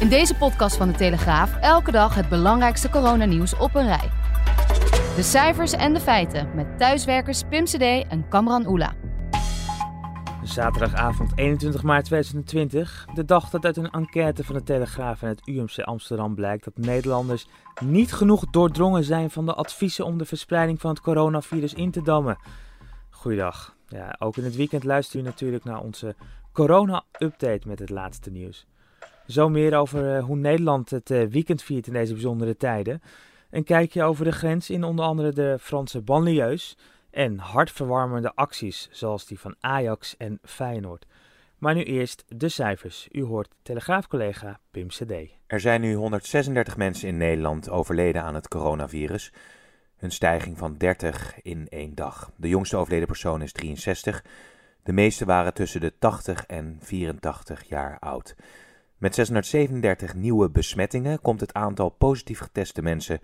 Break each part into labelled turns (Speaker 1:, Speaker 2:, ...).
Speaker 1: In deze podcast van de Telegraaf elke dag het belangrijkste coronanieuws op een rij. De cijfers en de feiten met thuiswerkers Pim CD en Kamran Oela.
Speaker 2: Zaterdagavond 21 maart 2020, de dag dat uit een enquête van de Telegraaf en het UMC Amsterdam blijkt dat Nederlanders niet genoeg doordrongen zijn van de adviezen om de verspreiding van het coronavirus in te dammen. Goeiedag. Ja, ook in het weekend luister u natuurlijk naar onze corona-update met het laatste nieuws. Zo meer over eh, hoe Nederland het eh, weekend viert in deze bijzondere tijden. Een kijkje over de grens in onder andere de Franse banlieues en hartverwarmende acties zoals die van Ajax en Feyenoord. Maar nu eerst de cijfers. U hoort Telegraafcollega Pim CD.
Speaker 3: Er zijn nu 136 mensen in Nederland overleden aan het coronavirus. Een stijging van 30 in één dag. De jongste overleden persoon is 63. De meeste waren tussen de 80 en 84 jaar oud. Met 637 nieuwe besmettingen komt het aantal positief geteste mensen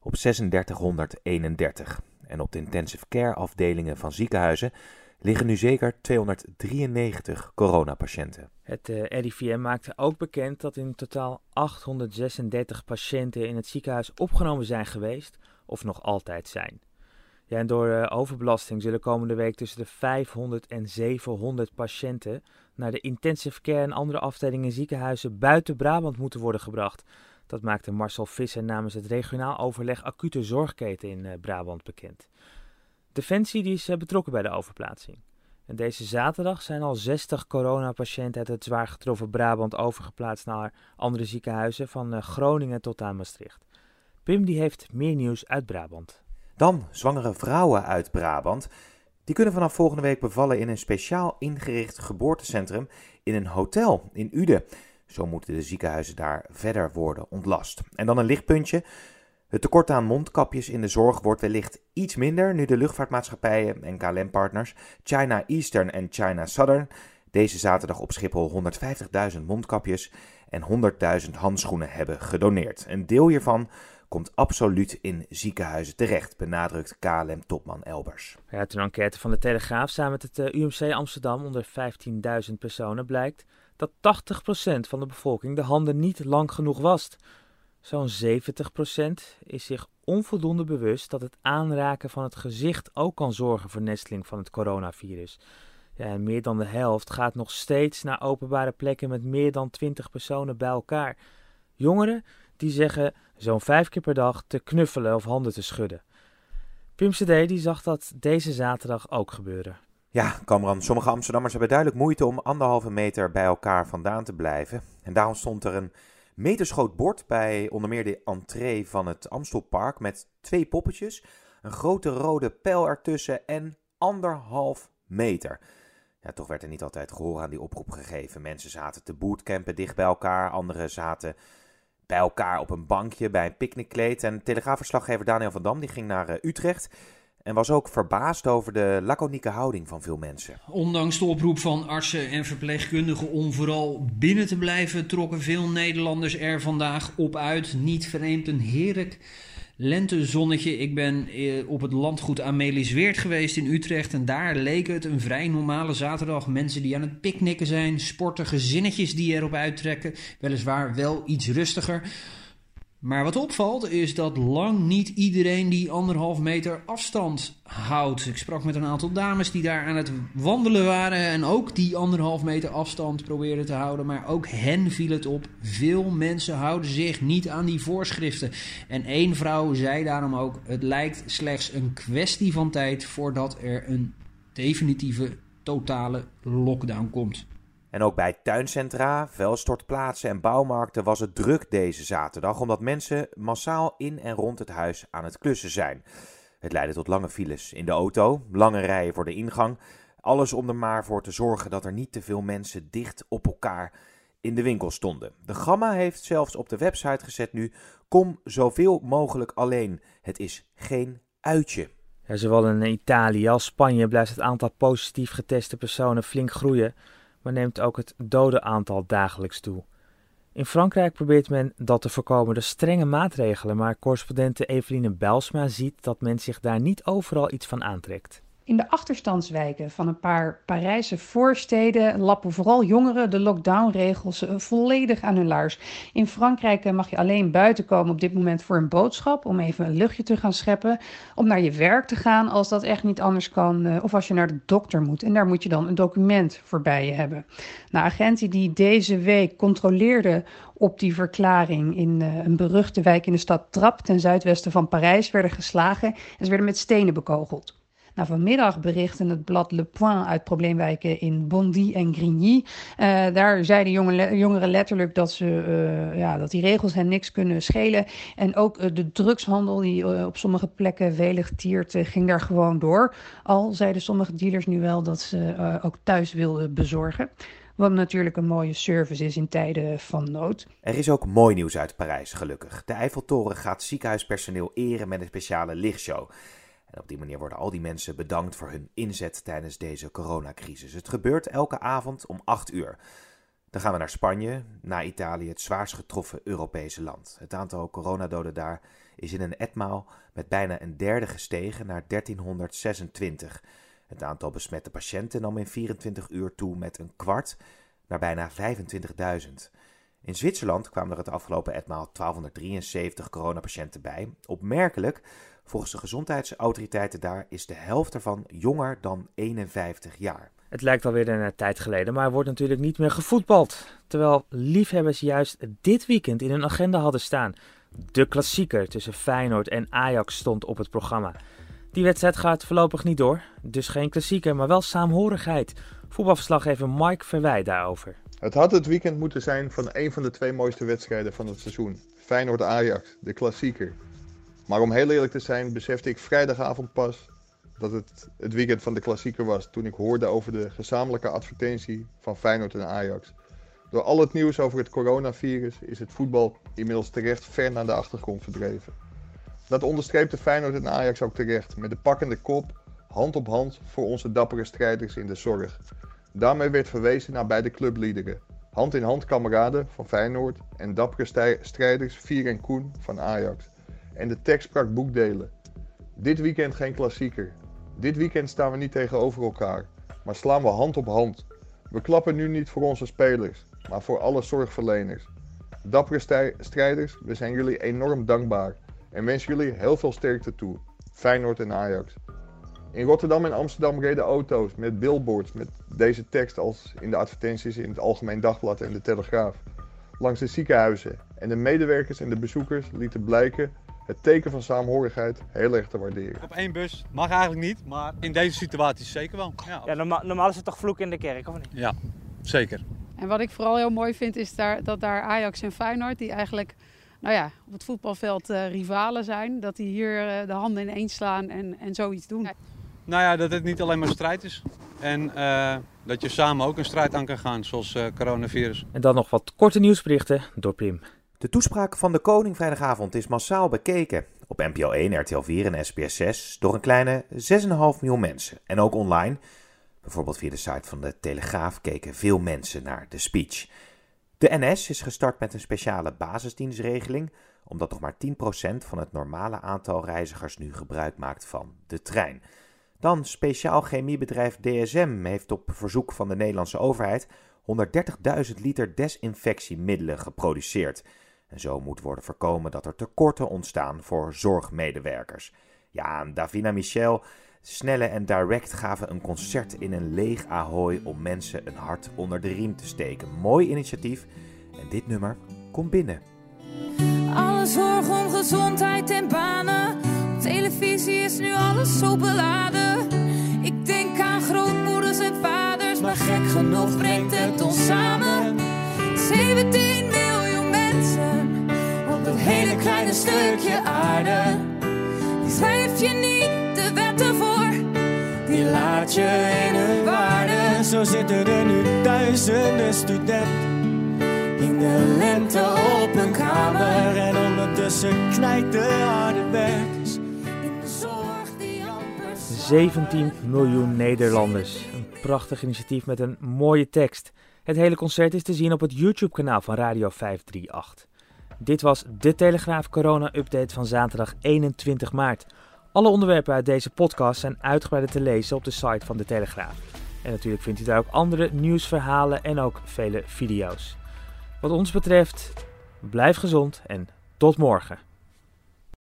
Speaker 3: op 3631. En op de intensive care afdelingen van ziekenhuizen liggen nu zeker 293 coronapatiënten.
Speaker 2: Het uh, eh, RIVM maakte ook bekend dat in totaal 836 patiënten in het ziekenhuis opgenomen zijn geweest of nog altijd zijn. Ja, en door uh, overbelasting zullen komende week tussen de 500 en 700 patiënten naar de intensive care en andere afdelingen in ziekenhuizen buiten Brabant moeten worden gebracht. Dat maakte Marcel Visser namens het regionaal overleg acute zorgketen in uh, Brabant bekend. Defensie die is uh, betrokken bij de overplaatsing. En deze zaterdag zijn al 60 coronapatiënten uit het zwaar getroffen Brabant overgeplaatst naar andere ziekenhuizen van uh, Groningen tot aan Maastricht. Pim die heeft meer nieuws uit Brabant.
Speaker 3: Dan zwangere vrouwen uit Brabant. Die kunnen vanaf volgende week bevallen in een speciaal ingericht geboortecentrum in een hotel in Uden. Zo moeten de ziekenhuizen daar verder worden ontlast. En dan een lichtpuntje. Het tekort aan mondkapjes in de zorg wordt wellicht iets minder nu de luchtvaartmaatschappijen en KLM-partners China Eastern en China Southern deze zaterdag op Schiphol 150.000 mondkapjes en 100.000 handschoenen hebben gedoneerd. Een deel hiervan komt absoluut in ziekenhuizen terecht, benadrukt KLM-topman Elbers.
Speaker 2: Ja, uit een enquête van de Telegraaf samen met het eh, UMC Amsterdam onder 15.000 personen blijkt dat 80% van de bevolking de handen niet lang genoeg wast. Zo'n 70% is zich onvoldoende bewust dat het aanraken van het gezicht ook kan zorgen voor nesteling van het coronavirus. Ja, en meer dan de helft gaat nog steeds naar openbare plekken met meer dan 20 personen bij elkaar. Jongeren die zeggen zo'n vijf keer per dag te knuffelen of handen te schudden. Pim CD die zag dat deze zaterdag ook gebeuren.
Speaker 3: Ja, Kamran, sommige Amsterdammers hebben duidelijk moeite om anderhalve meter bij elkaar vandaan te blijven. En daarom stond er een metersgroot bord bij onder meer de entree van het Amstelpark met twee poppetjes, een grote rode pijl ertussen en anderhalf meter. Ja, toch werd er niet altijd gehoor aan die oproep gegeven. Mensen zaten te bootcampen dicht bij elkaar, anderen zaten bij elkaar op een bankje bij een picknickkleed. En telegraafverslaggever Daniel van Dam die ging naar eh, Utrecht en was ook verbaasd over de laconieke houding van veel mensen.
Speaker 4: Ondanks de oproep van artsen en verpleegkundigen om vooral binnen te blijven, trokken veel Nederlanders er vandaag op uit. Niet vreemd een heerlijk lentezonnetje. Ik ben eh, op het landgoed Amelis Weert geweest in Utrecht en daar leek het een vrij normale zaterdag. Mensen die aan het picknicken zijn, sporten, gezinnetjes die erop uittrekken. Weliswaar wel iets rustiger. Maar wat opvalt is dat lang niet iedereen die anderhalf meter afstand houdt. Ik sprak met een aantal dames die daar aan het wandelen waren en ook die anderhalf meter afstand probeerden te houden. Maar ook hen viel het op. Veel mensen houden zich niet aan die voorschriften. En één vrouw zei daarom ook: het lijkt slechts een kwestie van tijd voordat er een definitieve totale lockdown komt.
Speaker 3: En ook bij tuincentra, vuilstortplaatsen en bouwmarkten was het druk deze zaterdag, omdat mensen massaal in en rond het huis aan het klussen zijn. Het leidde tot lange files in de auto, lange rijen voor de ingang. Alles om er maar voor te zorgen dat er niet te veel mensen dicht op elkaar in de winkel stonden. De Gamma heeft zelfs op de website gezet nu: kom zoveel mogelijk alleen. Het is geen uitje.
Speaker 2: Zowel in Italië als Spanje blijft het aantal positief geteste personen flink groeien, maar neemt ook het dodenaantal dagelijks toe. In Frankrijk probeert men dat te voorkomen door strenge maatregelen, maar correspondente Eveline Belsma ziet dat men zich daar niet overal iets van aantrekt.
Speaker 5: In de achterstandswijken van een paar Parijse voorsteden lappen vooral jongeren de lockdownregels eh, volledig aan hun laars. In Frankrijk eh, mag je alleen buiten komen op dit moment voor een boodschap, om even een luchtje te gaan scheppen, om naar je werk te gaan als dat echt niet anders kan, eh, of als je naar de dokter moet. En daar moet je dan een document voor bij je hebben. Nou, agenten die deze week controleerden op die verklaring in een beruchte wijk in de stad Trap ten zuidwesten van Parijs werden geslagen en ze werden met stenen bekogeld. Nou, vanmiddag berichten het blad Le Point uit probleemwijken in Bondy en Grigny. Uh, daar zeiden jonge, jongeren letterlijk dat, ze, uh, ja, dat die regels hen niks kunnen schelen. En ook uh, de drugshandel, die op sommige plekken welig tiert, ging daar gewoon door. Al zeiden sommige dealers nu wel dat ze ook thuis wilden bezorgen. Wat natuurlijk een mooie service is in tijden van nood.
Speaker 3: Er is ook mooi nieuws uit Parijs, gelukkig. De Eiffeltoren gaat ziekenhuispersoneel eren met een speciale lichtshow. En op die manier worden al die mensen bedankt voor hun inzet tijdens deze coronacrisis. Het gebeurt elke avond om 8 uur. Dan gaan we naar Spanje, na Italië, het zwaarst getroffen Europese land. Het aantal coronadoden daar is in een etmaal met bijna een derde gestegen naar 1326. Het aantal besmette patiënten nam in 24 uur toe met een kwart naar bijna 25.000. In Zwitserland kwamen er het afgelopen etmaal 1273 coronapatiënten bij. Opmerkelijk, volgens de gezondheidsautoriteiten daar is de helft ervan jonger dan 51 jaar.
Speaker 2: Het lijkt alweer een tijd geleden, maar er wordt natuurlijk niet meer gevoetbald. Terwijl liefhebbers juist dit weekend in hun agenda hadden staan. De klassieker tussen Feyenoord en Ajax stond op het programma. Die wedstrijd gaat voorlopig niet door, dus geen klassieker, maar wel saamhorigheid. Voetbalverslaggever Mike Verwij daarover.
Speaker 6: Het had het weekend moeten zijn van een van de twee mooiste wedstrijden van het seizoen. Feyenoord-Ajax, de klassieker. Maar om heel eerlijk te zijn, besefte ik vrijdagavond pas dat het het weekend van de klassieker was. Toen ik hoorde over de gezamenlijke advertentie van Feyenoord en Ajax. Door al het nieuws over het coronavirus is het voetbal inmiddels terecht ver naar de achtergrond verdreven. Dat onderstreepte Feyenoord en Ajax ook terecht, met de pakkende kop, hand op hand voor onze dappere strijders in de zorg. Daarmee werd verwezen naar beide clubliederen, hand in hand kameraden van Feyenoord en dappere strijders Vier en Koen van Ajax. En de tekst sprak boekdelen. Dit weekend geen klassieker. Dit weekend staan we niet tegenover elkaar, maar slaan we hand op hand. We klappen nu niet voor onze spelers, maar voor alle zorgverleners. Dappere strijders, we zijn jullie enorm dankbaar en wensen jullie heel veel sterkte toe. Feyenoord en Ajax. In Rotterdam en Amsterdam reden auto's met billboards met deze tekst als in de advertenties in het Algemeen Dagblad en de Telegraaf. Langs de ziekenhuizen en de medewerkers en de bezoekers lieten blijken het teken van saamhorigheid heel erg te waarderen.
Speaker 7: Op één bus mag eigenlijk niet, maar in deze situatie zeker wel.
Speaker 8: Ja, ja normaal, normaal, is het toch vloek in de kerk, of niet?
Speaker 7: Ja, zeker.
Speaker 9: En wat ik vooral heel mooi vind is daar, dat daar Ajax en Feyenoord, die eigenlijk nou ja, op het voetbalveld uh, rivalen zijn, dat die hier uh, de handen ineens slaan en, en zoiets doen.
Speaker 7: Nou ja, dat het niet alleen maar strijd is. En uh, dat je samen ook een strijd aan kan gaan, zoals coronavirus.
Speaker 2: En dan nog wat korte nieuwsberichten door Pim.
Speaker 3: De toespraak van de koning vrijdagavond is massaal bekeken. Op NPO 1, RTL 4 en SBS 6 door een kleine 6,5 miljoen mensen. En ook online. Bijvoorbeeld via de site van de Telegraaf keken veel mensen naar de speech. De NS is gestart met een speciale basisdienstregeling, omdat nog maar 10% van het normale aantal reizigers nu gebruik maakt van de trein. Dan speciaal chemiebedrijf DSM heeft op verzoek van de Nederlandse overheid 130.000 liter desinfectiemiddelen geproduceerd. En zo moet worden voorkomen dat er tekorten ontstaan voor zorgmedewerkers. Ja, Davina Michel, Snelle en Direct gaven een concert in een leeg Ahoy om mensen een hart onder de riem te steken. Mooi initiatief en dit nummer komt binnen.
Speaker 10: Alle zorg om gezondheid en banen. Op televisie is nu alles zo beladen. Ik denk aan grootmoeders en vaders, maar gek genoeg brengt het ons samen. 17 hele kleine stukje aarde. Die schrijf je niet de wetten voor, die laat je in hun waarde.
Speaker 11: Zo zitten er nu duizenden studenten studenten op hun kamer. En ondertussen knijpt de harde werkers in de zorg die amper
Speaker 2: 17 miljoen Nederlanders. Een prachtig initiatief met een mooie tekst. Het hele concert is te zien op het YouTube-kanaal van Radio 538. Dit was de Telegraaf Corona-update van zaterdag 21 maart. Alle onderwerpen uit deze podcast zijn uitgebreid te lezen op de site van de Telegraaf. En natuurlijk vindt u daar ook andere nieuwsverhalen en ook vele video's. Wat ons betreft, blijf gezond en tot morgen.